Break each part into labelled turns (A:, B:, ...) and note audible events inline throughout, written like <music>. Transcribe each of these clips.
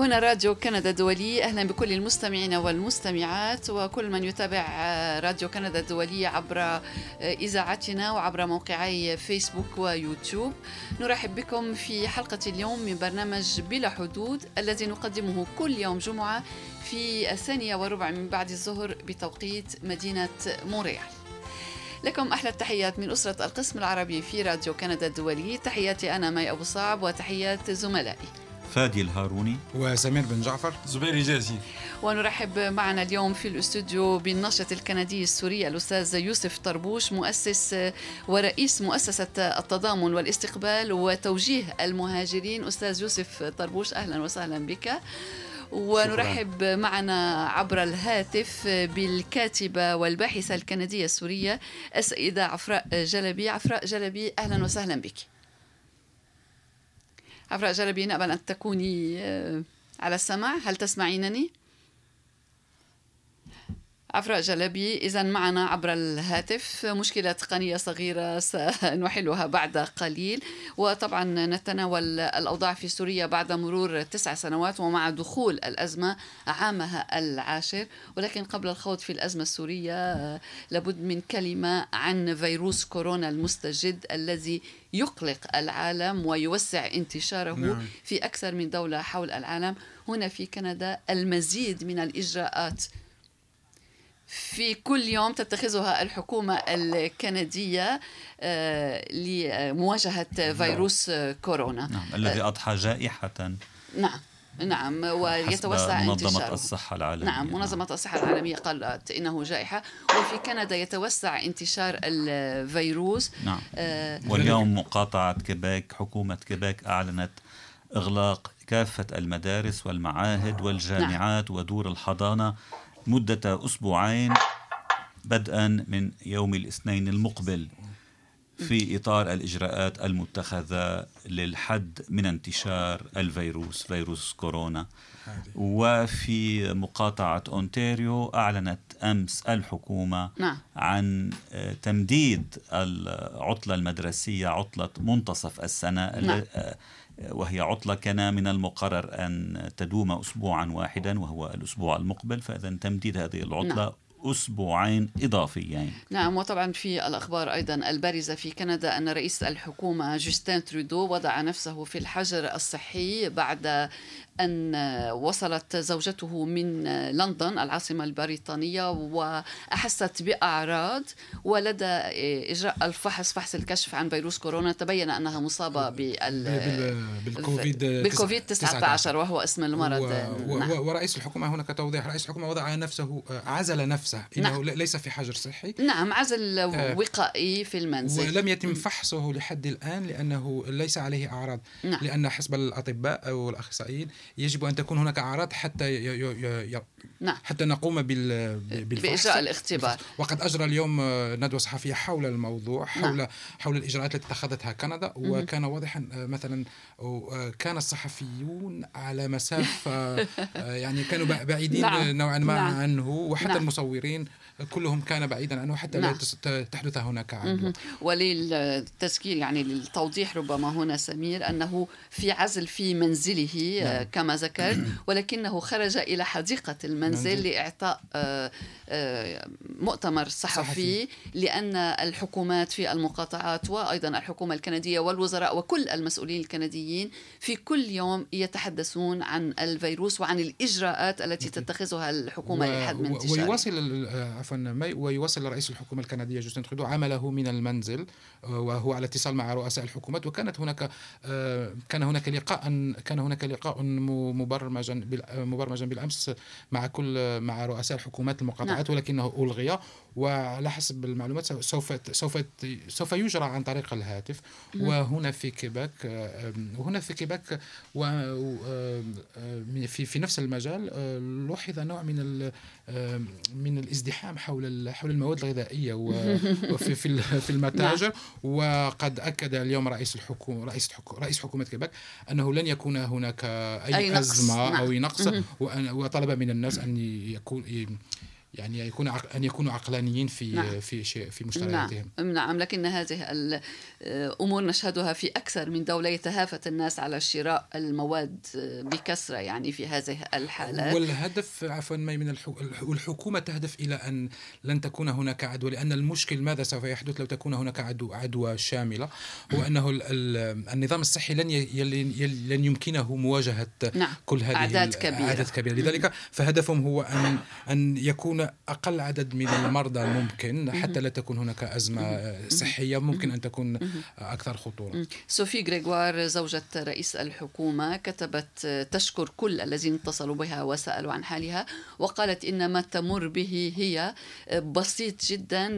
A: هنا راديو كندا الدولي أهلا بكل المستمعين والمستمعات وكل من يتابع راديو كندا الدولي عبر إذاعتنا وعبر موقعي فيسبوك ويوتيوب. نرحب بكم في حلقة اليوم من برنامج بلا حدود الذي نقدمه كل يوم جمعة في الثانية وربع من بعد الظهر بتوقيت مدينة مونريال لكم أحلى التحيات من أسرة القسم العربي في راديو كندا الدولي تحياتي أنا مي أبو صعب وتحيات زملائي.
B: فادي الهاروني
C: وسمير بن جعفر.
D: زبير جازي
A: ونرحب معنا اليوم في الاستوديو بالناشط الكندي السوري الأستاذ يوسف طربوش مؤسس ورئيس مؤسسة التضامن والاستقبال وتوجيه المهاجرين. أستاذ يوسف طربوش أهلا وسهلا بك. ونرحب. معنا عبر الهاتف بالكاتبة والباحثة الكندية السورية السيدة عفراء جلبي. عفراء جلبي أهلا وسهلا بك. عفراء جلبي نأمل أن تكوني آه، على السمع هل تسمعينني؟ عفراء جلبي إذا معنا عبر الهاتف مشكلة تقنية صغيرة سنحلها بعد قليل. وطبعا نتناول الأوضاع في سوريا بعد مرور تسع سنوات ومع دخول الأزمة عامها العاشر. ولكن قبل الخوض في الأزمة السورية لابد من كلمة عن فيروس كورونا المستجد الذي يقلق العالم ويوسع انتشاره نعم. في أكثر من دولة حول العالم. هنا في كندا المزيد من الإجراءات في كل يوم تتخذها الحكومة الكندية آه، لمواجهة فيروس كورونا
B: نعم الذي أضحى جائحة
A: نعم نعم ويتوسع
B: منظمة انتشاره. الصحة العالمية
A: نعم منظمة نعم. الصحة العالمية قالت إنه جائحة وفي كندا يتوسع انتشار الفيروس
B: نعم آه واليوم مقاطعة كيبيك حكومة كيبيك أعلنت إغلاق كافة المدارس والمعاهد والجامعات نعم. ودور الحضانة مدة أسبوعين بدءا من يوم الاثنين المقبل في إطار الإجراءات المتخذة للحد من انتشار الفيروس فيروس كورونا وفي مقاطعة أونتاريو أعلنت أمس الحكومة نعم. عن تمديد العطلة المدرسية عطلة منتصف السنة نعم. وهي عطلة كان من المقرر أن تدوم أسبوعا واحدا وهو الأسبوع المقبل فإذا تمديد هذه العطلة نعم. أسبوعين إضافيين
A: نعم وطبعا في الأخبار أيضا البارزة في كندا أن رئيس الحكومة جوستين ترودو وضع نفسه في الحجر الصحي بعد أن وصلت زوجته من لندن العاصمة البريطانية وأحست بأعراض ولدى إجراء الفحص فحص الكشف عن فيروس كورونا. تبين أنها مصابة بال بالكوفيد بالكوفيد 19 وهو اسم المرض.
C: و... نعم. ورئيس الحكومة هناك توضيح رئيس الحكومة وضع نفسه عزل نفسه إنه نعم. ليس في حجر صحي.
A: نعم عزل آه، وقائي في المنزل.
C: ولم يتم فحصه لحد الآن لأنه ليس عليه أعراض. نعم. لأن حسب الأطباء أو الأخصائيين يجب أن تكون هناك أعراض حتى ي... ي... ي... نعم. حتى نقوم بال...
A: بالفحص بإجراء الاختبار
C: وقد أجرى اليوم ندوة صحفية حول الموضوع حول نعم. حول الإجراءات التي اتخذتها كندا وكان واضحا مثلا كان الصحفيون على مسافة <laughs> يعني كانوا بعيدين نعم. نوعا ما نعم. عنه وحتى نعم. المصورين كلهم كان بعيدا عنه حتى نعم. لا تحدث هناك عدوى
A: وللتذكير يعني للتوضيح ربما هنا سمير أنه في عزل في منزله نعم. كما ذكرت <clears throat> ولكنه خرج إلى حديقة المنزل منزل. لإعطاء آه، آه، مؤتمر صحفي, صحفي لأن الحكومات في المقاطعات وأيضا الحكومة الكندية والوزراء وكل المسؤولين الكنديين في كل يوم يتحدثون عن الفيروس وعن الإجراءات التي تتخذها الحكومة و... للحد من انتشاره
C: ويواصل عفوا ويواصل رئيس الحكومة الكندية جوستين ترودو عمله من المنزل آه، وهو على اتصال مع رؤساء الحكومات وكانت هناك كان هناك لقاء كان هناك لقاء مبرمجا مبرمجا بالأمس مع كل مع رؤساء الحكومات المقاطعات نعم. ولكنه ألغي وعلى حسب المعلومات سوف سوف سوف يجرى عن طريق الهاتف. وهنا في كيباك وهنا في كيباك في في نفس المجال لوحظ نوع من من الازدحام حول حول المواد الغذائية <laughs> وفي في في المتاجر نعم. وقد أكد اليوم رئيس الحكومة رئيس رئيس حكومة كيباك أنه لن يكون هناك أي, أي أزمة نعم. أو نقص وطلب من الناس أن يكون يعني يكون أن يكونوا عقلانيين في نعم. في شيء في مشترياتهم
A: نعم. نعم لكن هذه الأمور نشهدها في أكثر من دولة يتهافت الناس على شراء المواد بكثرة يعني في هذه الحالات
C: والهدف عفوا من الحكومة تهدف إلى أن لن تكون هناك عدوى لأن المشكل ماذا سوف يحدث لو تكون هناك عدو عدوى شاملة هو أنه النظام الصحي لن لن يمكنه مواجهة
A: نعم.
C: كل هذه
A: أعداد كبيرة
C: أعداد كبيرة لذلك فهدفهم هو أن أن يكون أقل عدد من المرضى ممكن حتى لا تكون هناك أزمة صحية ممكن أن تكون أكثر خطورة.
A: سوفي غريغوار زوجة رئيس الحكومة كتبت تشكر كل الذين اتصلوا بها وسألوا عن حالها وقالت إن ما تمر به هي بسيط جدا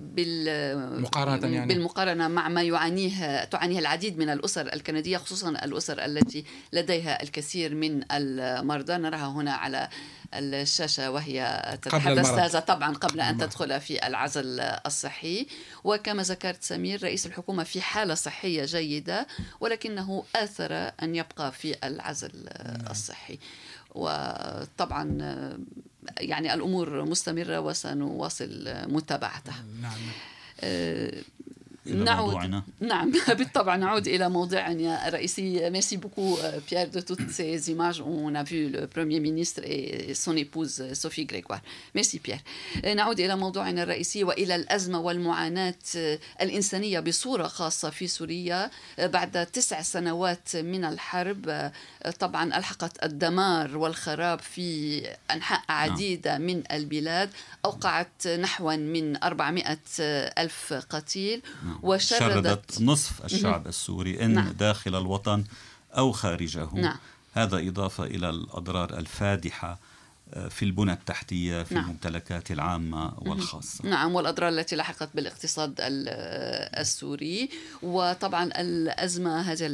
C: بال مقارنة يعني؟
A: بالمقارنة مع ما يعانيه تعانيه العديد من الأسر الكندية خصوصا الأسر التي لديها الكثير من المرضى. نراها هنا على الشاشة وهي تتحدث. هذا طبعا قبل أن تدخل في العزل الصحي. وكما ذكرت سمير رئيس الحكومة في حالة صحية جيدة ولكنه آثر أن يبقى في العزل نعم. الصحي. وطبعا يعني الأمور مستمرة وسنواصل متابعتها
C: نعم.
A: آه، نعود. موضوعنا. نعم. <laughs> بالطبع نعود إلى موضوعنا الرئيسي. merci beaucoup Pierre de toutes ces images on a le premier ministre et son épouse Sophie Grégoire merci Pierre نعود إلى موضوعنا الرئيسي. وإلى الأزمة والمعاناة الإنسانية بصورة خاصة في سوريا بعد تسع سنوات من الحرب. طبعا ألحقت الدمار والخراب في أنحاء عديدة من البلاد. أوقعت نحو من 400 ألف قتيل.
B: وشردت شردت نصف الشعب السوري إن نعم. داخل الوطن أو خارجه
A: نعم.
B: هذا إضافة إلى الأضرار الفادحة في البنى التحتية في نعم. الممتلكات العامة والخاصة
A: نعم والأضرار التي لحقت بالاقتصاد السوري وطبعا الأزمة هذه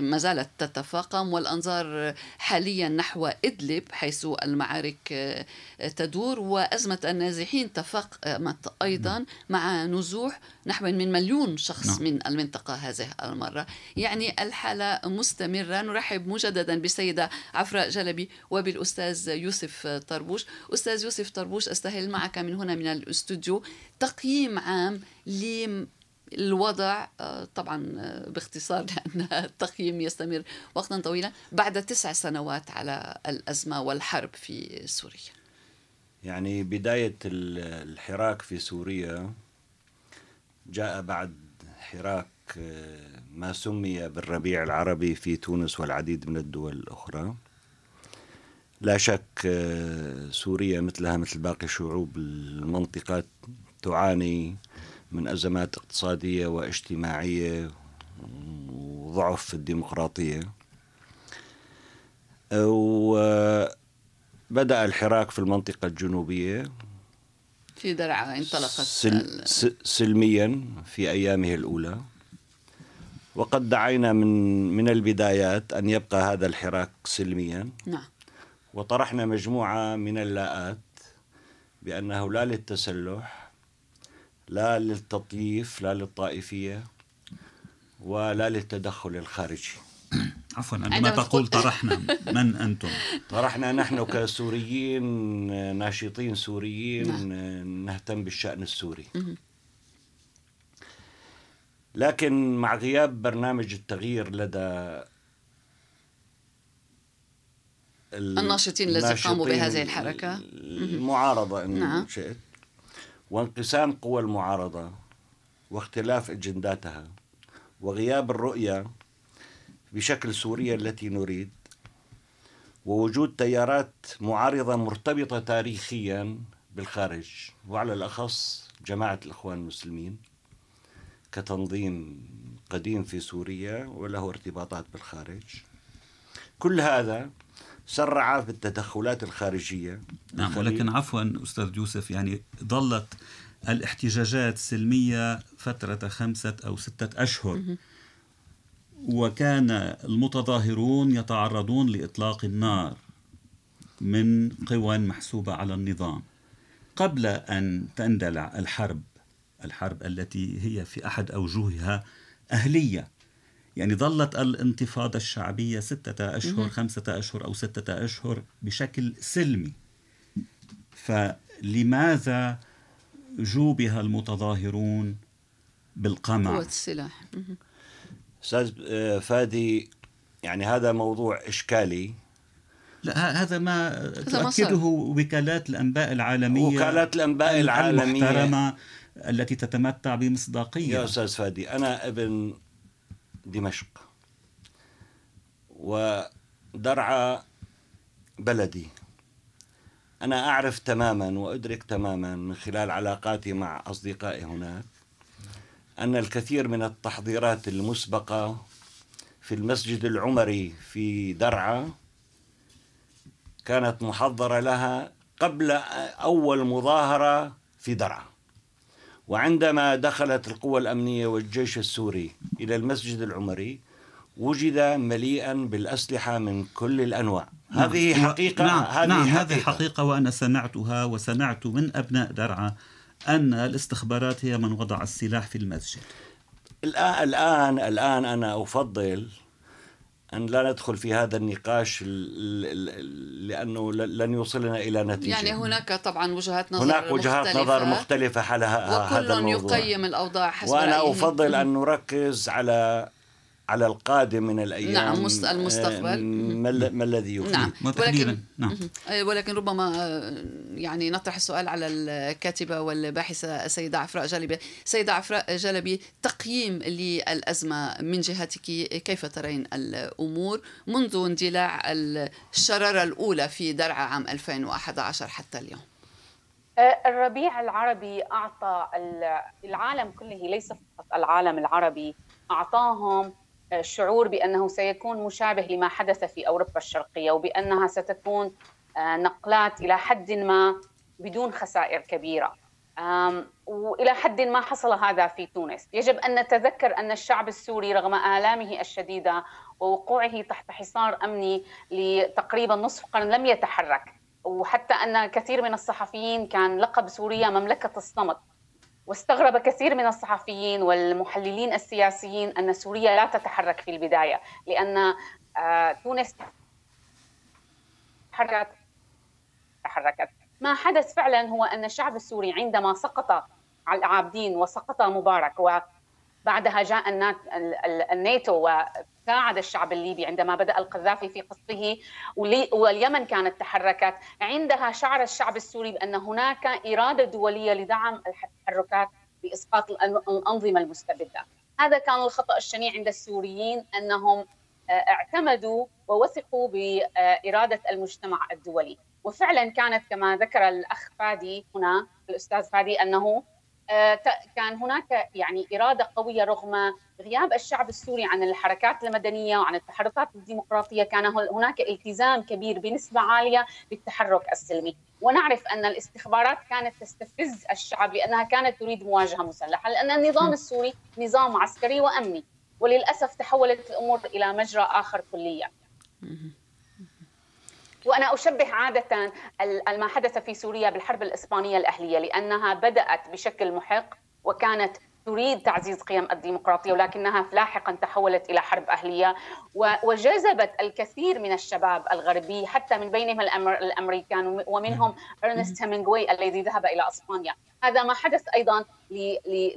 A: ما زالت تتفاقم والأنظار حاليا نحو إدلب حيث المعارك تدور وأزمة النازحين تفاقمت أيضا نعم. مع نزوح نحو من مليون شخص نعم. من المنطقة هذه المرة يعني الحالة مستمرة نرحب مجددا بالسيدة عفراء جلبي وبالأستاذ يوسف طربوش. أستاذ يوسف طربوش أستهل معك من هنا من الاستوديو تقييم عام للوضع طبعا باختصار <laughs> لأن التقييم يستمر وقتا طويلا بعد تسع سنوات على الأزمة والحرب في سوريا.
D: يعني بداية الحراك في سوريا جاء بعد حراك ما سمي بالربيع العربي في تونس والعديد من الدول الأخرى. لا شك آه، سوريا مثلها مثل باقي شعوب المنطقة تعاني من أزمات اقتصادية واجتماعية وضعف في الديمقراطية. وبدأ الحراك في المنطقة الجنوبية
A: في درعا انطلقت
D: سل سلميا في أيامه الأولى. وقد دعينا من من البدايات أن يبقى هذا الحراك سلميا.
A: نعم.
D: وطرحنا مجموعة من اللاءات بأنه لا للتسلح لا للتطييف لا للطائفية ولا للتدخل الخارجي. <coughs>
B: عفوا عندما تقول طرحنا من أنتم؟ <laughs>
D: طرحنا نحن كسوريين ناشطين سوريين نعم. نهتم بالشأن السوري. لكن مع غياب برنامج التغيير لدى
A: الناشطين الذين قاموا بهذه الحركة.
D: المعارضة إن نعم. شئت. وانقسام قوى المعارضة واختلاف أجنداتها وغياب الرؤية بشكل سوريا التي نريد ووجود تيارات معارضة مرتبطة تاريخيا بالخارج وعلى الأخص جماعة الإخوان المسلمين كتنظيم قديم في سوريا وله ارتباطات بالخارج. كل هذا سرع في التدخلات الخارجية.
B: نعم ولكن عفوا أستاذ يوسف يعني ظلت الاحتجاجات سلمية فترة خمسة أو ستة أشهر. وكان المتظاهرون يتعرضون لإطلاق النار من قوى محسوبة على النظام. قبل أن تندلع الحرب الحرب التي هي في أحد أوجهها أهلية يعني ظلت الانتفاضة الشعبية ستة أشهر خمسة أشهر أو ستة أشهر بشكل سلمي. فلماذا جوبها المتظاهرون بالقمع؟
A: قوة السلاح.
D: أستاذ آه، فادي يعني هذا موضوع إشكالي.
B: لا هذا ما تؤكده وكالات الأنباء العالمية
D: وكالات الأنباء العالمية.
B: المحترمه التي تتمتع بمصداقية.
D: يا أستاذ فادي أنا ابن دمشق ودرعا بلدي. أنا أعرف تماما وأدرك تماما من خلال علاقاتي مع أصدقائي هناك أن الكثير من التحضيرات المسبقة في المسجد العمري في درعا كانت محضرة لها قبل أول مظاهرة في درعا. وعندما دخلت القوى الأمنية والجيش السوري إلى المسجد العمري وجد مليئا بالأسلحة من كل الأنواع نعم. هذه حقيقة
B: نعم.
D: هذه
B: نعم. حقيقة. هذه حقيقة وأنا سمعتها وسمعت من أبناء درعا أن الاستخبارات هي من وضع السلاح في المسجد
D: الآن الآن الآن أنا أفضل أن لا ندخل في هذا النقاش لأنه لن يوصلنا إلى نتيجة.
A: يعني هناك طبعا وجهات نظر
D: هناك وجهات مختلفة نظر مختلفة. حول هذا الموضوع.
A: يقيم الأوضاع حسب
D: وأنا رأيه. أفضل أن نركز على على القادم من الأيام
A: نعم المستقبل. آه،
D: ما الذي يفيد
A: نعم. ولكن نعم. آه، ولكن ربما آه، يعني نطرح السؤال على الكاتبة والباحثة السيدة عفراء جلبي. سيدة عفراء جلبي تقييم للأزمة من جهتك كيف ترين الأمور منذ اندلاع الشرارة الأولى في درعا عام 2011 حتى اليوم؟
E: الربيع العربي أعطى العالم كله ليس فقط العالم العربي أعطاهم الشعور بأنه سيكون مشابه لما حدث في أوروبا الشرقية وبأنها ستكون آه، نقلات إلى حد ما بدون خسائر كبيرة. وإلى حد ما حصل هذا في تونس، يجب أن نتذكر أن الشعب السوري رغم آلامه الشديدة ووقوعه تحت حصار أمني لتقريبا نصف قرن لم يتحرك، وحتى أن كثير من الصحفيين كان لقب سوريا مملكة الصمت، واستغرب كثير من الصحفيين والمحللين السياسيين أن سوريا لا تتحرك في البداية لأن آه، تونس تحركت. تحركت. ما حدث فعلا هو أن الشعب السوري عندما سقط على العابدين وسقط مبارك وبعدها جاء الناتو ساعد الشعب الليبي عندما بدأ القذافي في قصفه واليمن كانت تحركت. عندها شعر الشعب السوري بأن هناك إرادة دولية لدعم التحركات بإسقاط الأنظمة المستبدة. هذا كان الخطأ الشنيع عند السوريين أنهم آه، اعتمدوا ووثقوا بإرادة المجتمع الدولي. وفعلا كانت كما ذكر الأخ فادي هنا الأستاذ فادي أنه كان هناك يعني إرادة قوية رغم غياب الشعب السوري عن الحركات المدنية وعن التحركات الديمقراطية. كان هناك التزام كبير بنسبة عالية بالتحرك السلمي. ونعرف أن الاستخبارات كانت تستفز الشعب لأنها كانت تريد مواجهة مسلحة لأن النظام السوري نظام عسكري وأمني. وللأسف تحولت الأمور إلى مجرى آخر كليا. وأنا أشبه عادة ما حدث في سوريا بالحرب الإسبانية الأهلية لأنها بدأت بشكل محق وكانت تريد تعزيز قيم الديمقراطية ولكنها لاحقا تحولت إلى حرب أهلية وجذبت الكثير من الشباب الغربي حتى من بينهم الأمريكان ومنهم أرنست هيمنغوي الذي ذهب إلى إسبانيا. هذا ما حدث أيضا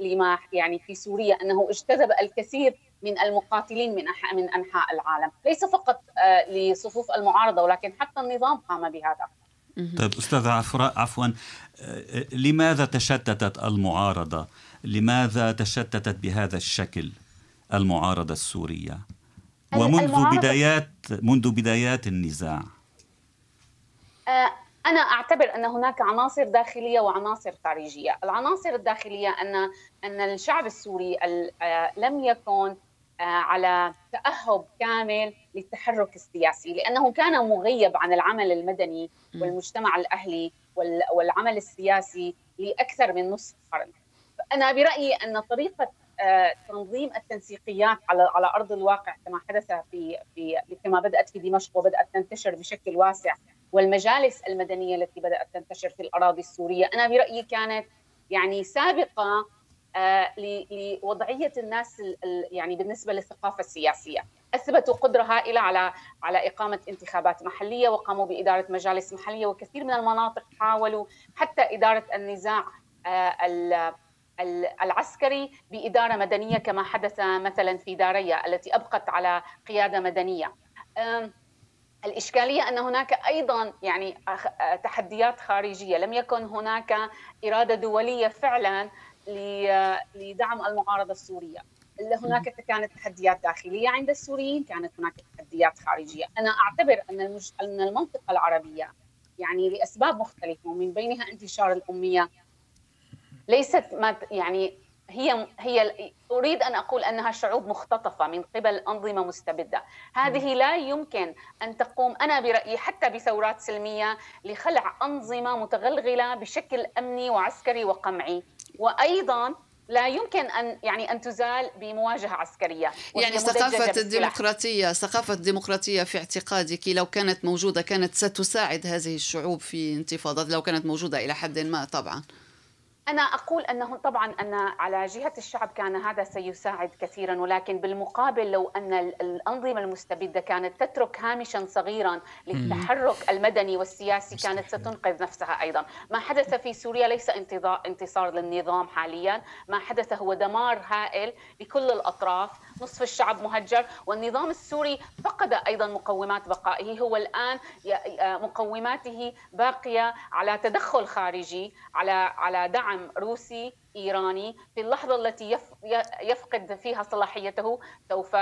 E: لما يعني في سوريا أنه اجتذب الكثير من المقاتلين من من أنحاء العالم، ليس فقط آه، لصفوف المعارضة ولكن حتى النظام قام بهذا.
B: طيب أستاذ عفراء عفوا آه، لماذا تشتتت المعارضة؟ لماذا تشتتت بهذا الشكل المعارضة السورية؟ ومنذ بدايات منذ بدايات النزاع.
E: آه، أنا أعتبر أن هناك عناصر داخلية وعناصر خارجية، العناصر الداخلية ان أن الشعب السوري لم يكن على تأهب كامل للتحرك السياسي لأنه كان مغيب عن العمل المدني والمجتمع الأهلي والعمل السياسي لأكثر من نصف قرن. أنا برأيي أن طريقة آه، تنظيم التنسيقيات على على أرض الواقع كما حدث في في كما بدأت في دمشق وبدأت تنتشر بشكل واسع والمجالس المدنية التي بدأت تنتشر في الأراضي السورية أنا برأيي كانت يعني سابقة آه، لوضعية الناس يعني بالنسبة للثقافة السياسية أثبتوا قدرة هائلة على على إقامة انتخابات محلية وقاموا بإدارة مجالس محلية وكثير من المناطق حاولوا حتى إدارة النزاع آه، العسكري بإدارة مدنية كما حدث مثلا في داريا التي أبقت على قيادة مدنية. الإشكالية أن هناك أيضا يعني تحديات خارجية لم يكن هناك إرادة دولية فعلا لدعم المعارضة السورية. هناك كانت تحديات داخلية عند السوريين كانت هناك تحديات خارجية. أنا أعتبر أن, المج... أن المنطقة العربية يعني لأسباب مختلفة ومن بينها انتشار الأمية ليست ما يعني هي هي أريد أن أقول أنها شعوب مختطفة من قبل أنظمة مستبدة، هذه لا يمكن أن تقوم أنا برأيي حتى بثورات سلمية لخلع أنظمة متغلغلة بشكل أمني وعسكري وقمعي، وأيضا لا يمكن أن يعني أن تزال بمواجهة عسكرية
A: يعني ثقافة الديمقراطية ثقافة الديمقراطية في اعتقادك لو كانت موجودة كانت ستساعد هذه الشعوب في انتفاضات لو كانت موجودة إلى حد ما طبعا.
E: أنا أقول أنه طبعا أن على جهة الشعب كان هذا سيساعد كثيرا ولكن بالمقابل لو أن الأنظمة المستبدة كانت تترك هامشا صغيرا للتحرك المدني والسياسي كانت ستنقذ نفسها أيضا. ما حدث في سوريا ليس انتصار للنظام حاليا. ما حدث هو دمار هائل لكل الأطراف. نصف الشعب مهجر والنظام السوري فقد أيضا مقومات بقائه. هو الآن مقوماته باقية على تدخل خارجي على على دعم روسي إيراني في اللحظة التي يفقد فيها صلاحيته سوف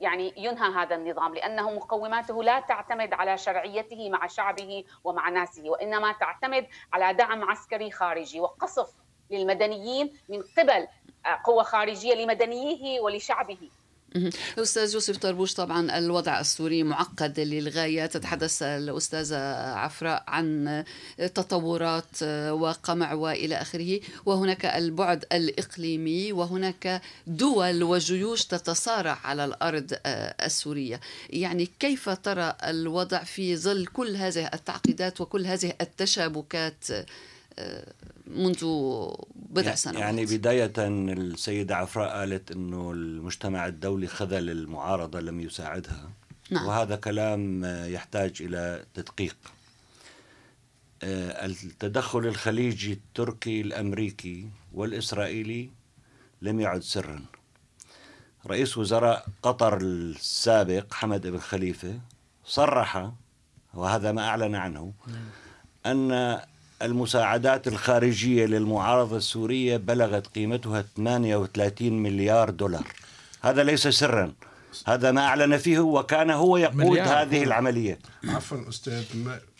E: يعني ينهى هذا النظام لأنه مقوماته لا تعتمد على شرعيته مع شعبه ومع ناسه وإنما تعتمد على دعم عسكري خارجي وقصف للمدنيين من قبل قوة خارجية لمدنيه ولشعبه.
A: أستاذ يوسف طربوش طبعا الوضع السوري معقد للغاية. تتحدث الأستاذة عفراء عن تطورات وقمع وإلى آخره. وهناك البعد الإقليمي وهناك دول وجيوش تتصارع على الأرض السورية. يعني كيف ترى الوضع في ظل كل هذه التعقيدات وكل هذه التشابكات منذ بضع سنوات
D: يعني بداية السيدة عفراء قالت أنه المجتمع الدولي خذل المعارضة لم يساعدها نعم. وهذا كلام يحتاج إلى تدقيق آه، التدخل الخليجي التركي الأمريكي والإسرائيلي لم يعد سرا رئيس وزراء قطر السابق حمد بن خليفة صرح وهذا ما أعلن عنه نعم. أن المساعدات الخارجية للمعارضة السورية بلغت قيمتها 38 مليار دولار. هذا ليس سرا. هذا ما أعلن فيه وكان هو يقود هذه العملية.
F: عفوا أستاذ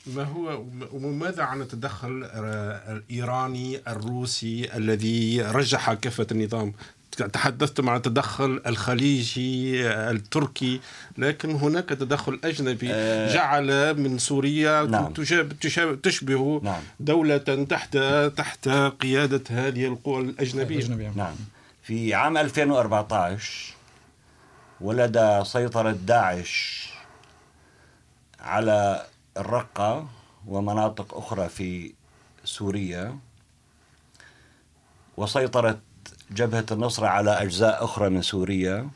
F: ما هو وماذا عن التدخل الإيراني الروسي الذي رجح كافة النظام؟ تحدثتم عن التدخل الخليجي التركي لكن هناك تدخل أجنبي آه جعل من سوريا نعم. تشبه نعم. دولة تحت تحت قيادة هذه القوى الأجنبية.
D: نعم. في عام 2014 ولد سيطرة داعش على الرقة ومناطق أخرى في سوريا وسيطرت جبهة النصرة على أجزاء أخرى من سوريا.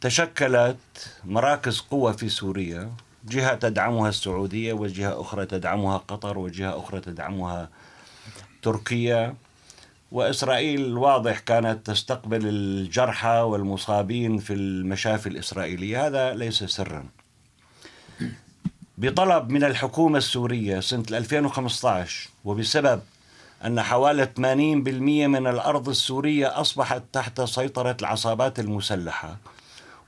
D: تشكلت مراكز قوة في سوريا. جهة تدعمها السعودية وجهة أخرى تدعمها قطر وجهة أخرى تدعمها تركيا. وإسرائيل واضح كانت تستقبل الجرحى والمصابين في المشافي الإسرائيلية. هذا ليس سرا. بطلب من الحكومة السورية سنة 2015 وبسبب أن حوالي 80% من الأرض السورية أصبحت تحت سيطرة العصابات المسلحة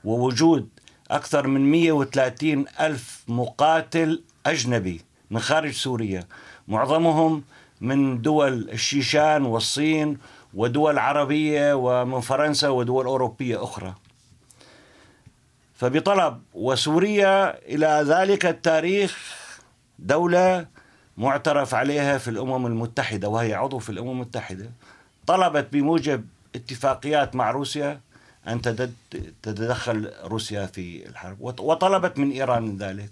D: ووجود أكثر من 130 ألف مقاتل أجنبي من خارج سوريا معظمهم من دول الشيشان والصين ودول عربية ومن فرنسا ودول أوروبية أخرى. فبطلب وسوريا إلى ذلك التاريخ دولة معترف عليها في الأمم المتحدة وهي عضو في الأمم المتحدة. طلبت بموجب اتفاقيات مع روسيا أن تتدخل روسيا في الحرب. وطلبت من إيران ذلك.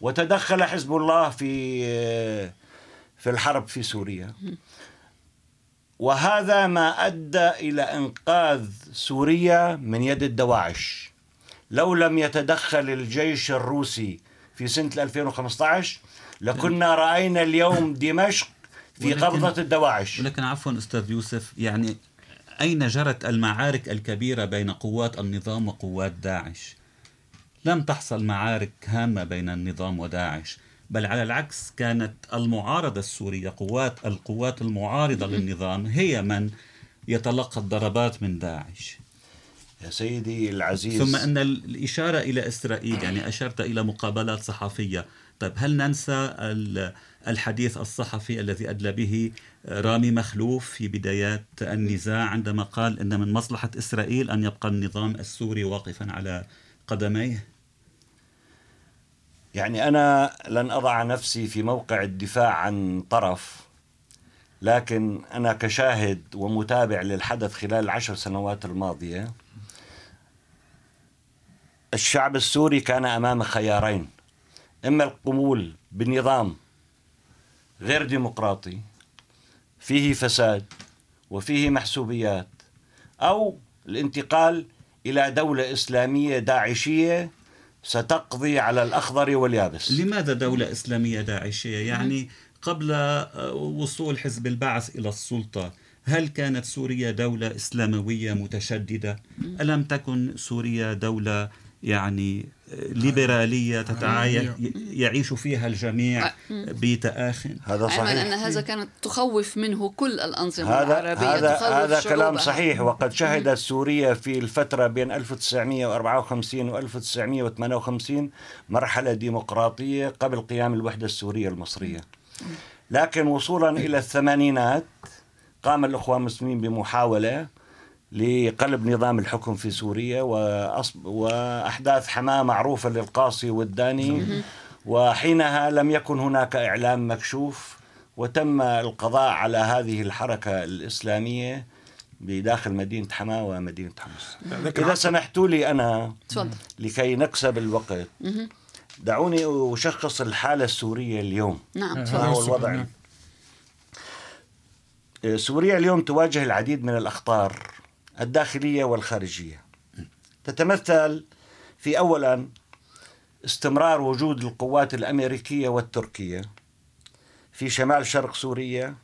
D: وتدخل حزب الله في في الحرب في سوريا. وهذا ما أدى إلى إنقاذ سوريا من يد الدواعش. لو لم يتدخل الجيش الروسي في سنة 2015 لكنا رأينا اليوم دمشق في قبضة الدواعش.
B: ولكن عفوا أستاذ يوسف يعني أين جرت المعارك الكبيرة بين قوات النظام وقوات داعش؟ لم تحصل معارك هامة بين النظام وداعش بل على العكس كانت المعارضة السورية قوات القوات المعارضة للنظام هي من يتلقى الضربات من داعش.
D: يا سيدي العزيز.
B: ثم أن الإشارة إلى إسرائيل يعني أشرت إلى مقابلات صحفية طيب هل ننسى الحديث الصحفي الذي أدلى به رامي مخلوف في بدايات النزاع عندما قال أن من مصلحة إسرائيل أن يبقى النظام السوري واقفا على قدميه؟
D: يعني أنا لن أضع نفسي في موقع الدفاع عن طرف لكن أنا كشاهد ومتابع للحدث خلال العشر سنوات الماضية الشعب السوري كان أمام خيارين. إما القبول بنظام غير ديمقراطي فيه فساد وفيه محسوبيات أو الانتقال إلى دولة إسلامية داعشية ستقضي على الأخضر واليابس
B: لماذا دولة إسلامية داعشية؟ يعني قبل آه، وصول حزب البعث إلى السلطة هل كانت سوريا دولة إسلاموية متشددة؟ ألم تكن سوريا دولة يعني ليبرالية تتعايش يعيش فيها الجميع. بتآخ
A: هذا صحيح. أن هذا كانت تخوف منه كل الأنظمة
D: هذا
A: العربية
D: هذا هذا كلام صحيح. وقد شهدت سوريا في الفترة بين 1954 و 1958 مرحلة ديمقراطية قبل قيام الوحدة السورية المصرية. لكن وصولا إلى الثمانينات قام الإخوان المسلمين بمحاولة لقلب نظام الحكم في سوريا وأحداث حماة معروفة للقاصي والداني. وحينها لم يكن هناك إعلام مكشوف وتم القضاء على هذه الحركة الإسلامية بداخل مدينة حماة ومدينة حمص. إذا سمحتوا لي أنا لكي نكسب الوقت دعوني أشخص الحالة السورية اليوم.
A: نعم
D: ما هو الوضع؟ سوريا اليوم تواجه العديد من الأخطار. الداخلية والخارجية. تتمثل في أولا استمرار وجود القوات الأمريكية والتركية في شمال شرق سوريا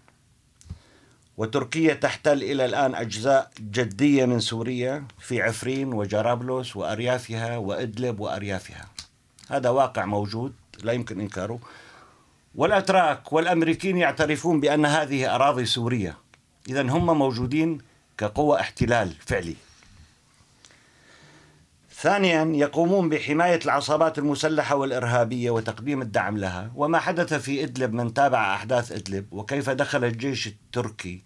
D: وتركيا تحتل إلى الآن أجزاء جدية من سوريا في عفرين وجرابلس وأريافها وإدلب وأريافها. هذا واقع موجود لا يمكن إنكاره. والأتراك والأمريكيين يعترفون بأن هذه أراضي سورية. إذا هم موجودين كقوة احتلال فعلي. ثانيا يقومون بحماية العصابات المسلحة والإرهابية وتقديم الدعم لها وما حدث في إدلب من تابع أحداث إدلب وكيف دخل الجيش التركي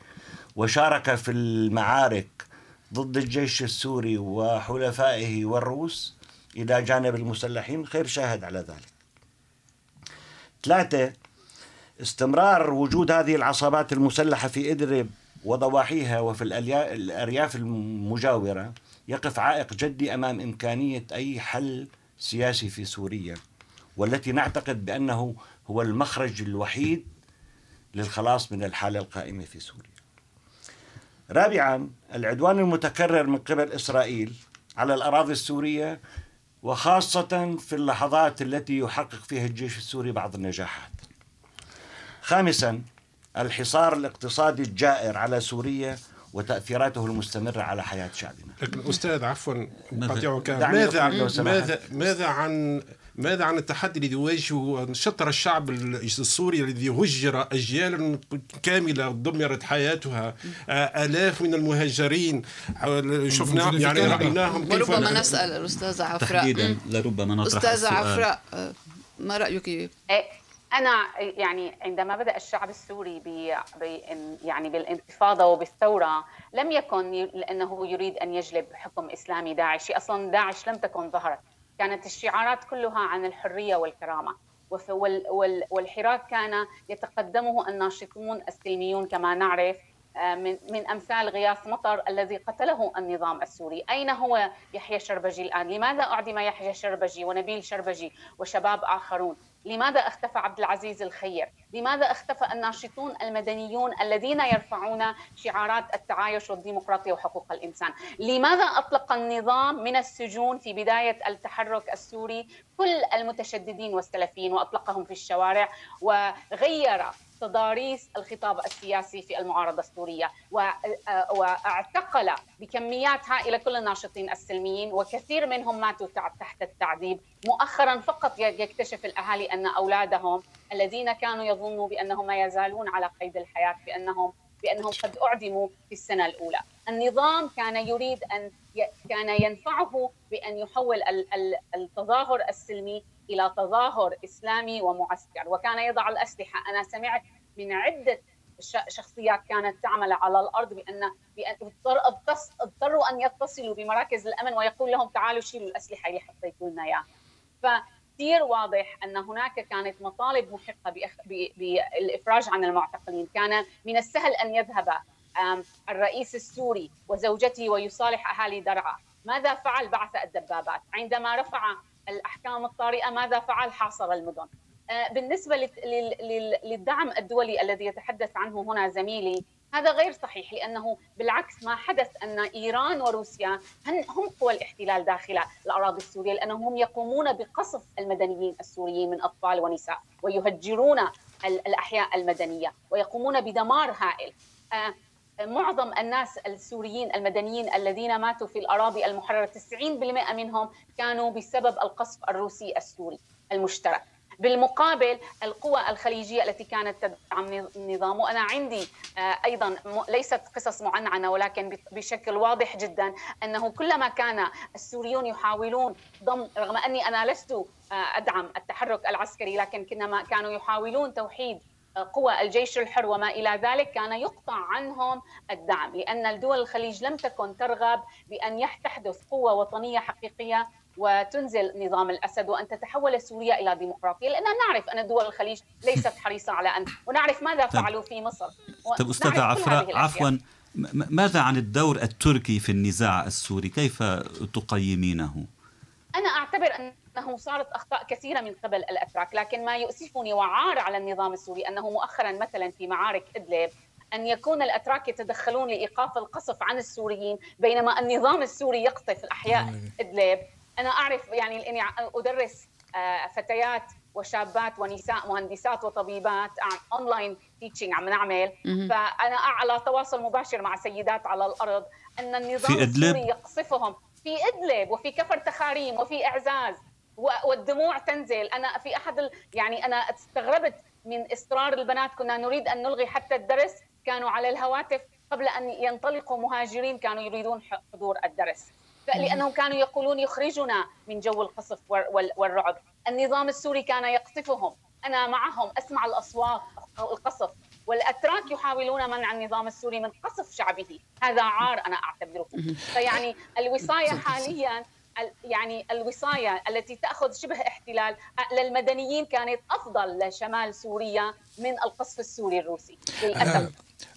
D: وشارك في المعارك ضد الجيش السوري وحلفائه والروس إلى جانب المسلحين خير شاهد على ذلك. ثلاثة استمرار وجود هذه العصابات المسلحة في إدلب وضواحيها وفي الأرياف المجاورة يقف عائق جدي أمام إمكانية أي حل سياسي في سوريا والتي نعتقد بأنه هو المخرج الوحيد للخلاص من الحالة القائمة في سوريا. رابعا العدوان المتكرر من قبل إسرائيل على الأراضي السورية وخاصة في اللحظات التي يحقق فيها الجيش السوري بعض النجاحات. خامسا الحصار الاقتصادي الجائر على سوريا وتأثيراته المستمرة على حياة شعبنا.
F: لكن أستاذ عفوا قطعك ماذا ماذا ماذا عن ماذا عن التحدي الذي يواجهه شطر الشعب السوري الذي هجر أجيال كاملة دمرت حياتها آلاف من المهاجرين شفنا يعني رأيناهم
A: كيف وربما نسأل الأستاذة عفراء.
B: تحديدا لربما نطرح
A: أستاذة عفراء ما رأيك؟
E: أنا يعني عندما بدأ الشعب السوري بي يعني بالانتفاضة وبالثورة لم يكن لأنه يريد أن يجلب حكم إسلامي داعشي أصلا داعش لم تكن ظهرت. كانت الشعارات كلها عن الحرية والكرامة. والحراك كان يتقدمه الناشطون السلميون كما نعرف من من أمثال غياث مطر الذي قتله النظام السوري، أين هو يحيى شربجي الآن؟ لماذا أعدم يحيى شربجي ونبيل شربجي وشباب آخرون؟ لماذا اختفى عبد العزيز الخير؟ لماذا اختفى الناشطون المدنيون الذين يرفعون شعارات التعايش والديمقراطية وحقوق الإنسان؟ لماذا أطلق النظام من السجون في بداية التحرك السوري كل المتشددين والسلفيين وأطلقهم في الشوارع وغير تضاريس الخطاب السياسي في المعارضة السورية واعتقل بكميات هائلة كل الناشطين السلميين وكثير منهم ماتوا تحت التعذيب. مؤخرا فقط يكتشف الأهالي أن أولادهم الذين كانوا يظنوا بأنهم ما يزالون على قيد الحياة بأنهم بأنهم قد أعدموا في السنة الأولى. النظام كان يريد أن كان ينفعه بأن يحول التظاهر السلمي إلى تظاهر إسلامي ومعسكر. وكان يضع الأسلحة. أنا سمعت من عدة شخصيات كانت تعمل على الأرض بأن اضطروا أن يتصلوا بمراكز الأمن ويقول لهم تعالوا شيلوا الأسلحة اللي حطيتوا لنا إياها. فكثير واضح أن هناك كانت مطالب محقة بالإفراج عن المعتقلين. كان من السهل أن يذهب الرئيس السوري وزوجته ويصالح أهالي درعا. ماذا فعل بعث الدبابات؟ عندما رفع الأحكام الطارئة ماذا فعل؟ حاصر المدن. آه، بالنسبة للدعم الدولي الذي يتحدث عنه هنا زميلي هذا غير صحيح لأنه بالعكس ما حدث أن إيران وروسيا هم قوى الاحتلال داخل الأراضي السورية لأنهم هم يقومون بقصف المدنيين السوريين من أطفال ونساء ويهجرون الأحياء المدنية ويقومون بدمار هائل. آه، معظم الناس السوريين المدنيين الذين ماتوا في الأراضي المحررة 90% منهم كانوا بسبب القصف الروسي السوري المشترك. بالمقابل القوى الخليجية التي كانت تدعم النظام وأنا عندي آه، أيضا ليست قصص معنعنة ولكن بشكل واضح جدا أنه كلما كان السوريون يحاولون ضم رغم أني أنا لست آه، أدعم التحرك العسكري لكن كانوا يحاولون توحيد قوى الجيش الحر وما إلى ذلك كان يقطع عنهم الدعم لأن الدول الخليج لم تكن ترغب بأن تحدث قوة وطنية حقيقية وتنزل نظام الأسد وأن تتحول سوريا إلى ديمقراطية لاننا نعرف أن دول الخليج ليست حريصة على أن ونعرف ماذا طيب. فعلوا في مصر.
B: طيب أستاذة عفراء عفوا ماذا عن الدور التركي في النزاع السوري؟ كيف تقيمينه؟
E: أنا أعتبر أن أنه صارت أخطاء كثيرة من قبل الأتراك، لكن ما يؤسفني وعار على النظام السوري أنه مؤخرا مثلا في معارك إدلب أن يكون الأتراك يتدخلون لإيقاف القصف عن السوريين بينما النظام السوري يقصف الأحياء إدلب، أنا أعرف يعني اني أدرس آه، فتيات وشابات ونساء مهندسات وطبيبات online teaching عم نعمل. فأنا على تواصل مباشر مع سيدات على الأرض أن النظام السوري يقصفهم. في إدلب وفي كفر تخاريم وفي إعزاز. والدموع تنزل. أنا في أحد يعني أنا استغربت من إصرار البنات كنا نريد أن نلغي حتى الدرس كانوا على الهواتف قبل أن ينطلقوا مهاجرين كانوا يريدون حضور الدرس. لانهم كانوا يقولون يخرجنا من جو القصف والرعب. النظام السوري كان يقصفهم. أنا معهم أسمع الأصوات القصف. والأتراك يحاولون منع النظام السوري من قصف شعبه. هذا عار أنا أعتبره. فيعني الوصاية حاليا يعني الوصاية التي تأخذ شبه احتلال للمدنيين كانت أفضل لشمال سوريا من القصف السوري الروسي. للأسف.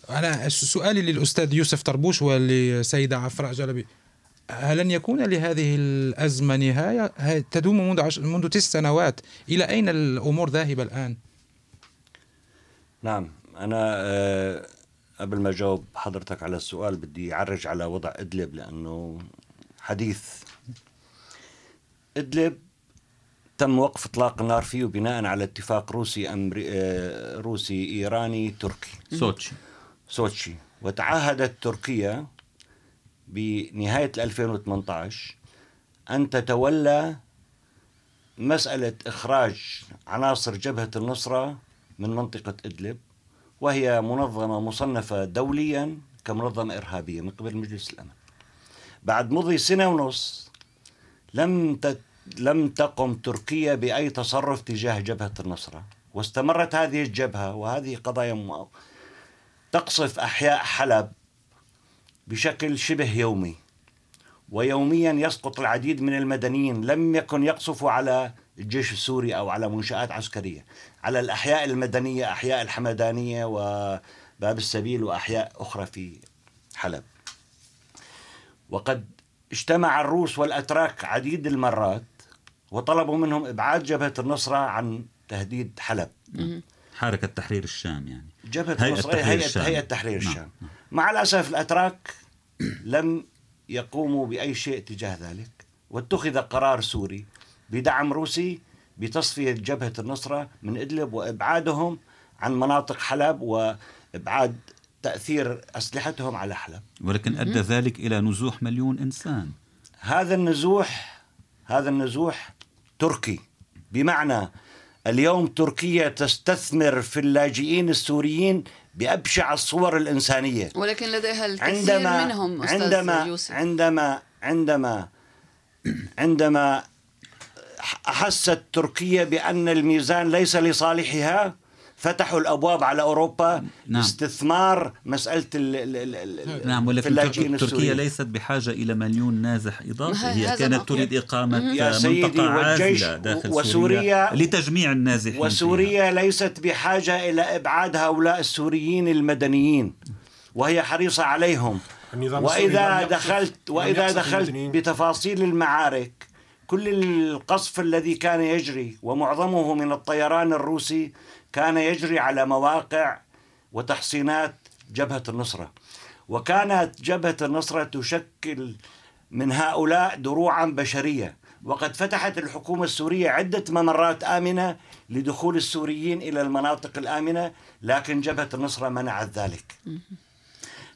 C: أنا سؤالي للأستاذ يوسف طربوش ولسيدة عفراء جلبي. هل لن يكون لهذه الأزمة نهاية؟ تدوم منذ, عش... منذ تسع سنوات. إلى أين الأمور ذاهبة الآن؟
D: نعم. أنا آه، قبل ما أجاوب حضرتك على السؤال بدي أعرج على وضع إدلب لأنه حديث إدلب تم وقف إطلاق النار فيه بناء على اتفاق روسي أمري... آه، روسي إيراني تركي.
B: سوتشي.
D: سوتشي. وتعهدت تركيا بنهاية 2018 أن تتولى مسألة إخراج عناصر جبهة النصرة من منطقة إدلب وهي منظمة مصنفة دوليا كمنظمة إرهابية من قبل مجلس الأمن. بعد مضي سنة ونص لم لم تقم تركيا بأي تصرف تجاه جبهة النصرة. واستمرت هذه الجبهة وهذه قضايا تقصف أحياء حلب بشكل شبه يومي. ويوميا يسقط العديد من المدنيين لم يكن يقصفوا على الجيش السوري أو على منشآت عسكرية. على الأحياء المدنية أحياء الحمدانية وباب السبيل وأحياء أخرى في حلب. وقد اجتمع الروس والأتراك عديد المرات وطلبوا منهم إبعاد جبهة النصرة عن تهديد حلب
B: حركة تحرير الشام يعني
D: جبهة
B: هيئة
D: النصرية
B: تحرير
D: هيئة,
B: الشام.
D: هيئة تحرير
B: نعم.
D: الشام مع الأسف الأتراك لم يقوموا بأي شيء تجاه ذلك واتخذ قرار سوري بدعم روسي بتصفية جبهة النصرة من إدلب وإبعادهم عن مناطق حلب وإبعاد تأثير أسلحتهم على حلب.
B: ولكن أدى ذلك إلى نزوح مليون إنسان.
D: هذا النزوح هذا النزوح تركي. بمعنى اليوم تركيا تستثمر في اللاجئين السوريين بأبشع الصور الإنسانية.
A: ولكن لديها الكثير
D: عندما
A: منهم أستاذ
D: عندما
A: يوسف.
D: عندما عندما عندما أحست تركيا بأن الميزان ليس لصالحها فتحوا الأبواب على أوروبا
B: نعم.
D: لاستثمار مسألة ال ال ال
B: نعم
D: في
B: ولكن تركيا
D: السوريين.
B: ليست بحاجة إلى مليون نازح إضافي
A: ه-
B: هي كانت. تريد إقامة
D: يا سيدي،
B: منطقة
D: والجيش
B: عازلة داخل
D: وسوريا-
B: سوريا لتجميع النازحين فيها.
D: وسوريا ليست بحاجة إلى إبعاد هؤلاء السوريين المدنيين وهي حريصة عليهم
F: يقصف-
D: دخلت
F: يقصف
D: دخلت
F: المدنيين.
D: بتفاصيل المعارك كل القصف الذي كان يجري ومعظمه من الطيران الروسي كان يجري على مواقع وتحصينات جبهة النصرة. وكانت جبهة النصرة تشكل من هؤلاء دروعا بشرية. وقد فتحت الحكومة السورية عدة ممرات آمنة لدخول السوريين إلى المناطق الآمنة لكن جبهة النصرة منعت ذلك.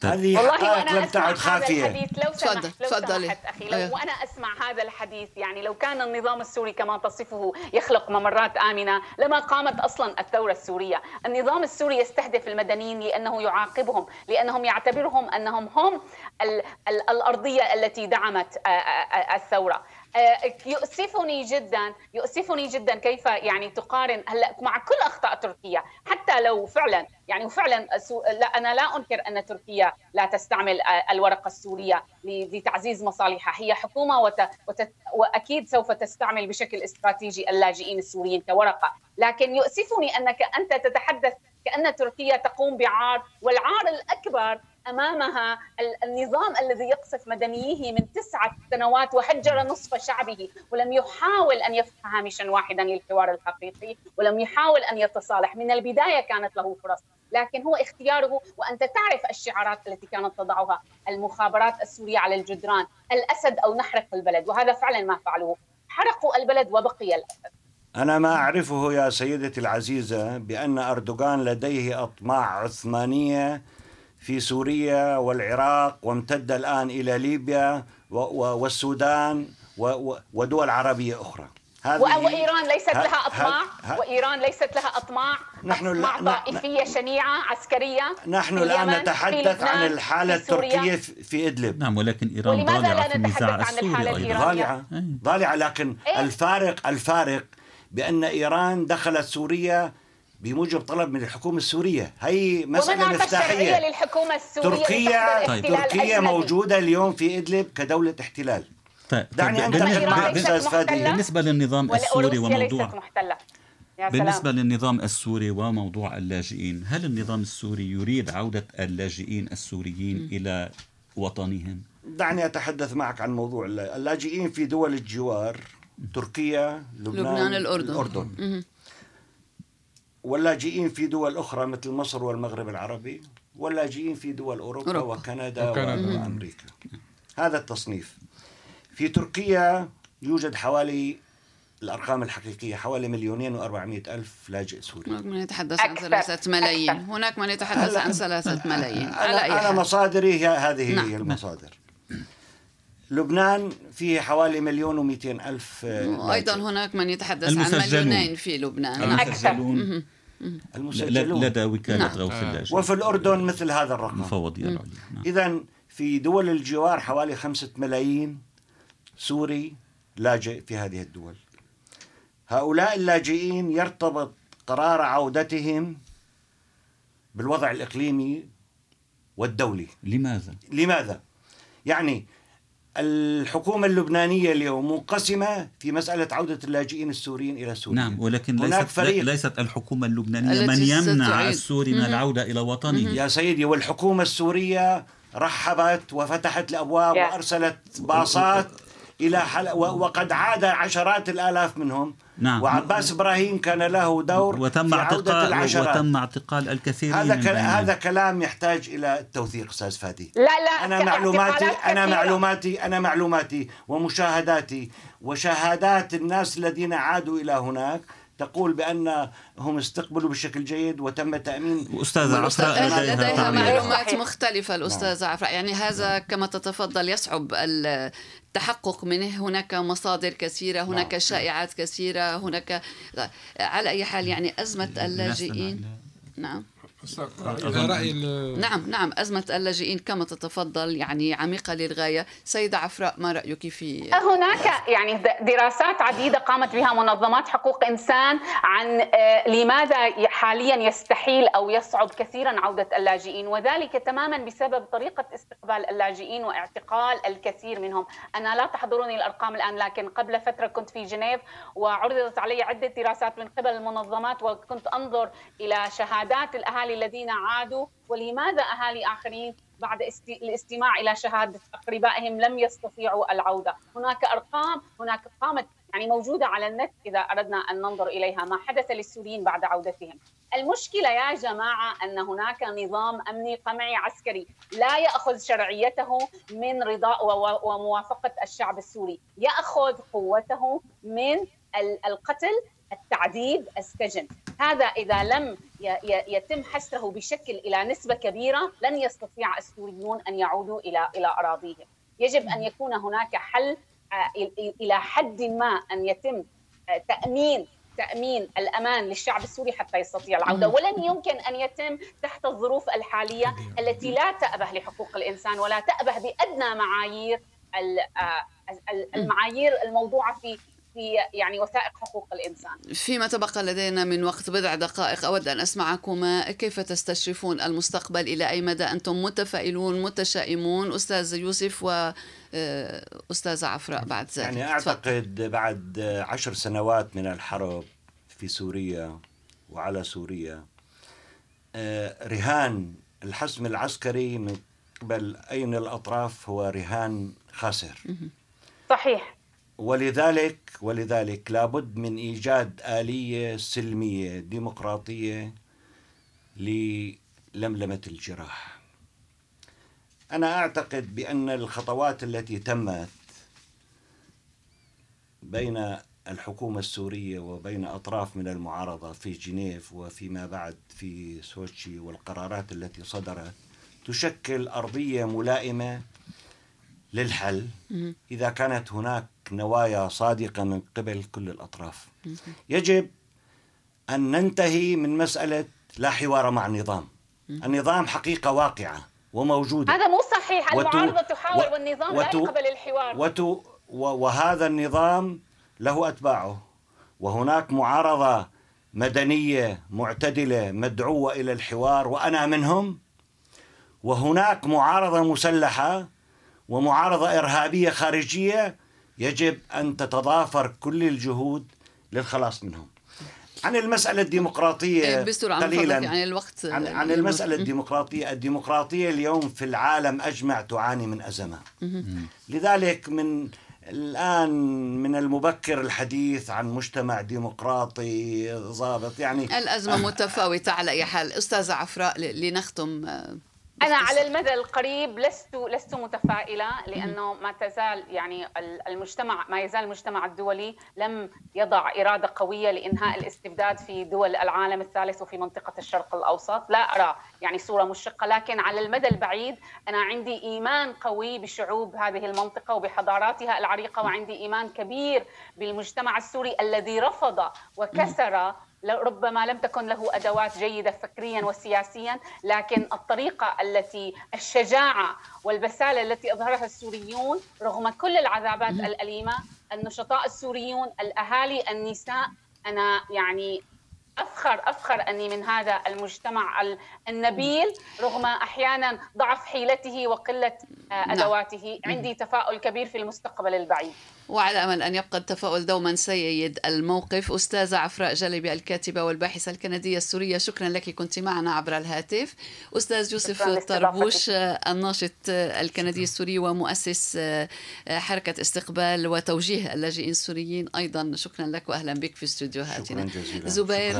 D: هذه
E: والله
D: حقائق
E: وأنا
D: لم
E: أسمع
D: تعد
E: هذا
D: خافية
E: الحديث لو سمحت لو
A: تفضلي.
E: سمحت أخي
A: أيه.
E: لو وأنا أسمع هذا الحديث يعني لو كان النظام السوري كما تصفه يخلق ممرات آمنة لما قامت أصلا الثورة السورية، النظام السوري يستهدف المدنيين لأنه يعاقبهم، لأنهم يعتبرهم أنهم هم ال ال الأرضية التي دعمت الثورة. آه، يؤسفني جدا يؤسفني جدا كيف يعني تقارن هلأ مع كل أخطاء تركيا حتى لو فعلا يعني وفعلا لا أنا لا أنكر أن تركيا لا تستعمل آه، الورقة السورية لتعزيز مصالحها. هي حكومة وت... وت... وأكيد سوف تستعمل بشكل استراتيجي اللاجئين السوريين كورقة. لكن يؤسفني أنك أنت تتحدث كأن تركيا تقوم بعار والعار الأكبر أمامها ال- النظام الذي يقصف مدنيه من تسعة سنوات وهجر نصف شعبه ولم يحاول أن يفتح هامشا واحدا للحوار الحقيقي ولم يحاول أن يتصالح. من البداية كانت له فرص لكن هو اختياره وأنت تعرف الشعارات التي كانت تضعها المخابرات السورية على الجدران الأسد أو نحرق البلد وهذا فعلا ما فعلوه. حرقوا البلد وبقي الأسد.
D: أنا ما أعرفه يا سيدتي العزيزة بأن أردوغان لديه أطماع عثمانية في سوريا والعراق وامتد الآن إلى ليبيا والسودان ودول عربية أخرى هذه
E: و- وإيران ليست لها
D: ه-
E: وإيران ليست لها أطماع
D: نحن ن-
E: طائفية شنيعة عسكرية
D: نحن الآن نتحدث عن الحالة. التركية في في إدلب
B: نعم ولكن إيران ضالعة
E: لا
B: في النزاع
E: نتحدث عن الحالة
B: السوري أيضا
E: الإيرانية؟
D: ضالعة. ضالعة لكن
E: إيه؟
D: الفارق الفارق بأن إيران دخلت سوريا بموجب طلب من الحكومة السورية هي مسألة مفتاحية
E: للحكومة السورية
D: تركيا
B: طيب.
D: تركيا
E: الأجنبي؟
D: موجودة اليوم في إدلب كدولة احتلال
B: طيب
D: دعني
B: طيب،
D: أنتهي
B: بالنسبة-
D: معك
E: ليست
D: أستاذ فادي
E: محتلة؟
B: بالنسبة للنظام السوري وموضوع بالنسبة. للنظام السوري وموضوع اللاجئين هل النظام السوري يريد عودة اللاجئين السوريين إلى وطنهم
D: دعني أتحدث معك عن موضوع الل- اللاجئين في دول الجوار تركيا لبنان,
A: لبنان الأردن
D: الأردن
A: مهم.
D: واللاجئين في دول أخرى مثل مصر والمغرب العربي واللاجئين في دول أوروبا,
A: أوروبا.
D: وكندا,
C: وكندا.
D: وأمريكا هذا التصنيف في تركيا يوجد حوالي الأرقام الحقيقية حوالي مليونين وأربعمائة ألف لاجئ سوري
A: هناك من يتحدث عن
E: أكثر.
A: ثلاثة ملايين
E: أكثر.
A: هناك من يتحدث عن ثلاثة ملايين على أي
D: أنا, مصادري هي هذه
A: نعم.
D: هي المصادر لبنان فيه حوالي مليون ومئتين ألف
A: وأيضا
D: لاجئ.
A: هناك من يتحدث عن. مليونين في لبنان نعم.
B: المسجلون لدى وكالة
A: نعم.
B: غوث اللاجئين
D: وفي الأردن مثل هذا الرقم
B: المفوضية العليا نعم.
D: إذا في دول الجوار حوالي خمسة ملايين سوري لاجئ في هذه الدول هؤلاء اللاجئين يرتبط قرار عودتهم بالوضع الإقليمي والدولي
B: لماذا؟
D: لماذا؟ يعني الحكومة اللبنانية اليوم منقسمة في مسألة عودة اللاجئين السوريين إلى سوريا
B: نعم ولكن
D: هناك
B: ليست
D: فريق
B: ليست الحكومة اللبنانية من يمنع
A: ستعيد.
B: السوري من العودة إلى وطنه
D: يا سيدي والحكومة السورية رحبت وفتحت الأبواب
E: Yeah.
D: وأرسلت باصات إلى حل... وقد عاد عشرات الآلاف منهم
B: نعم.
D: وعباس إبراهيم كان له دور
B: وتم
D: في عودة
B: اعتقال
D: العشرات
B: وتم اعتقال الكثيرين
D: هذا
B: من
D: كل... هذا كلام يحتاج إلى التوثيق أستاذ فادي
E: لا لا
D: أنا
E: ك-
D: معلوماتي
E: كثيرة.
D: معلوماتي أنا معلوماتي ومشاهداتي وشهادات الناس الذين عادوا إلى هناك تقول بانهم استقبلوا بشكل جيد وتم تأمين
B: أستاذة عفراء
A: لديها,
B: لديها.
A: معلومات
E: صحيح.
A: مختلفة الأستاذة عفراء يعني هذا كما تتفضل يصعب التحقق منه. هناك مصادر كثيرة هناك
D: نعم.
A: شائعات كثيرة هناك على أي حال يعني أزمة اللاجئين. نعم.
C: رأي ال-
A: نعم نعم أزمة اللاجئين كما تتفضل يعني عميقة للغاية. سيدة عفراء ما رأيك في
E: هناك يعني دراسات عديدة قامت بها منظمات حقوق إنسان عن آه، لماذا حاليا يستحيل أو يصعب كثيرا عودة اللاجئين وذلك تماما بسبب طريقة استقبال اللاجئين واعتقال الكثير منهم. أنا لا تحضرني الأرقام الآن لكن قبل فترة كنت في جنيف وعرضت علي عدة دراسات من قبل المنظمات وكنت أنظر إلى شهادات الأهالي الذين عادوا ولماذا أهالي آخرين بعد است- الاستماع إلى شهادة أقربائهم لم يستطيعوا العودة، هناك أرقام هناك قامت يعني موجودة على النت إذا أردنا أن ننظر إليها. ما حدث للسوريين بعد عودتهم. المشكلة يا جماعة أن هناك نظام أمني قمعي عسكري لا يأخذ شرعيته من رضاء و- وموافقة الشعب السوري، يأخذ قوته من ال- القتل التعذيب السجن. هذا إذا لم يتم حسره بشكل إلى نسبة كبيرة لن يستطيع السوريون أن يعودوا إلى إلى أراضيهم. يجب أن يكون هناك حل آه، إل- إلى حد ما أن يتم آه، تأمين تأمين الأمان للشعب السوري حتى يستطيع العودة. ولن يمكن أن يتم تحت الظروف الحالية التي لا تأبه لحقوق الإنسان ولا تأبه بأدنى معايير آه، ال- المعايير الموضوعة في في يعني وثائق حقوق الإنسان.
A: فيما تبقى لدينا من وقت بضع دقائق أود أن أسمعكما. كيف تستشرفون المستقبل؟ إلى أي مدى أنتم متفائلون متشائمون؟ أستاذ يوسف وأستاذة عفراء بعد ذلك.
D: يعني
A: تفضل.
D: أعتقد بعد عشر سنوات من الحرب في سوريا وعلى سوريا آه، رهان الحسم العسكري من قبل اي من الأطراف هو رهان خاسر.
E: صحيح.
D: ولذلك ولذلك لابد من إيجاد آلية سلمية ديمقراطية للملمة الجراح. أنا أعتقد بأن الخطوات التي تمت بين الحكومة السورية وبين أطراف من المعارضة في جنيف وفيما بعد في سوتشي والقرارات التي صدرت تشكل أرضية ملائمة للحل إذا كانت هناك نوايا صادقة من قبل كل الأطراف. يجب أن ننتهي من مسألة لا حوار مع النظام. النظام حقيقة واقعة وموجودة.
E: هذا مو صحيح
D: وت-
E: المعارضة تحاول
D: و-
E: والنظام
D: وت-
E: لا يقبل الحوار
D: وت... و... وهذا النظام له أتباعه وهناك معارضة مدنية معتدلة مدعوة إلى الحوار وأنا منهم وهناك معارضة مسلحة ومعارضة إرهابية خارجية يجب أن تتضافر كل الجهود للخلاص منهم عن المسألة الديمقراطية
A: إيه، بسرعة
D: قليلا
A: يعني الوقت
D: عن, عن. المسألة. الديمقراطية الديمقراطية اليوم في العالم أجمع تعاني من أزمة لذلك من الآن من المبكر الحديث عن مجتمع ديمقراطي ضابط يعني
A: الأزمة متفاوتة على أي حال أستاذة عفراء لنختم آه،
E: أنا على. المدى القريب لست لست متفائلة لأنه ما تزال يعني ال- المجتمع ما يزال المجتمع الدولي لم يضع إرادة قوية لإنهاء الاستبداد في دول العالم الثالث وفي منطقة الشرق الأوسط لا أرى يعني صورة مشرقة لكن على المدى البعيد أنا عندي إيمان قوي بشعوب هذه المنطقة وبحضاراتها العريقة وعندي إيمان كبير بالمجتمع السوري الذي رفض وكسر ربما لم تكن له أدوات جيدة فكريا وسياسيا لكن الطريقة التي الشجاعة والبسالة التي أظهرها السوريون رغم كل العذابات الأليمة النشطاء السوريون الأهالي النساء أنا يعني أفخر أفخر أني من هذا المجتمع النبيل رغم أحيانا ضعف حيلته وقلة آه، نعم. أدواته. عندي تفاؤل كبير في المستقبل البعيد.
A: وعلى أمل أن يبقى التفاؤل دوما سيد الموقف أستاذة عفراء جلبي الكاتبة والباحثة الكندية السورية. شكرا لك كنت معنا عبر الهاتف. أستاذ يوسف طربوش الناشط الكندي السوري ومؤسس حركة استقبال وتوجيه اللاجئين السوريين أيضا. شكرا لك واهلا بك في استديوهاتنا زبير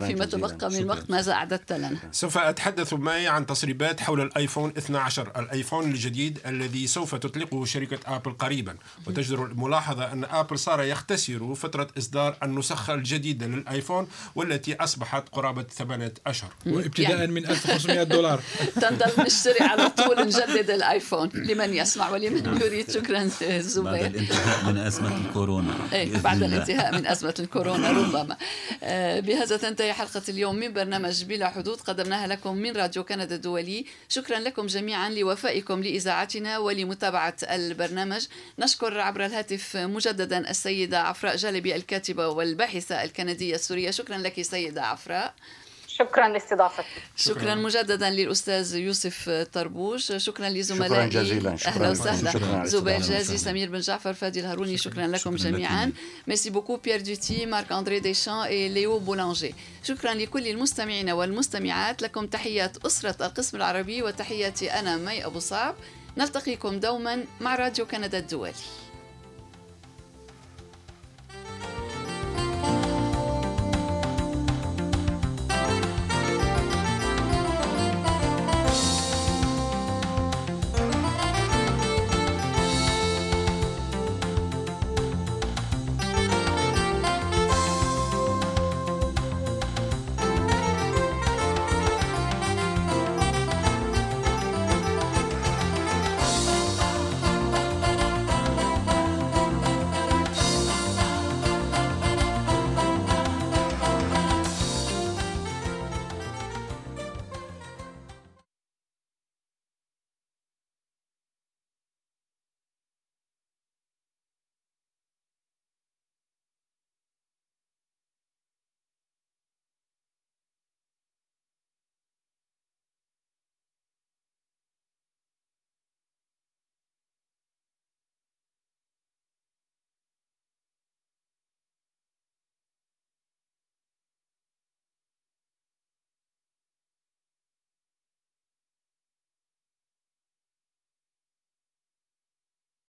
A: فيما تبقى من الوقت ماذا اعددت لنا
F: سوف أتحدث معي عن تسريبات حول الآيفون 12 الآيفون الجديد الذي سوف تطلقه شركة آبل قريبا وتجدر الملاحظة أن أبل صار يختصر فترة إصدار النسخة الجديدة للآيفون والتي أصبحت قرابة ثمانية أشهر.
C: وابتداء يعني. من 1500 دولار. <laughs>
A: تنضل نشتري على طول نجدد الآيفون. لمن يسمع ولمن نعم. يريد؟ شكرا زبير.
B: بعد الانتهاء من أزمة الكورونا.
A: إيه بعد الانتهاء من أزمة الكورونا ربما. آه، بهذا تنتهي حلقة اليوم من برنامج بلا حدود. قدمناها لكم من راديو كندا الدولي. شكرا لكم جميعا لوفائكم لإذاعتنا ولمتابعة البرنامج. نشكر عبر الهاتف مجددا السيدة عفراء جالبي الكاتبة والباحثة الكندية السورية. شكرا لك سيدة عفراء.
E: شكرا لاستضافتك.
A: شكرا مجددا للأستاذ يوسف طربوش. شكرا
D: لزملائي شكرا جزيلا. شكرا
A: أهلا وسهلا. زبير جازي سمير بن جعفر فادي الهاروني شكرا. لكم شكرا جميعا. merci beaucoup Pierre Doté Marc-André Deschamps et Léo Boulanger شكرا لكل المستمعين والمستمعات. لكم تحيات أسرة القسم العربي وتحياتي أنا مي أبو صعب. نلتقيكم دوما مع راديو كندا الدولي.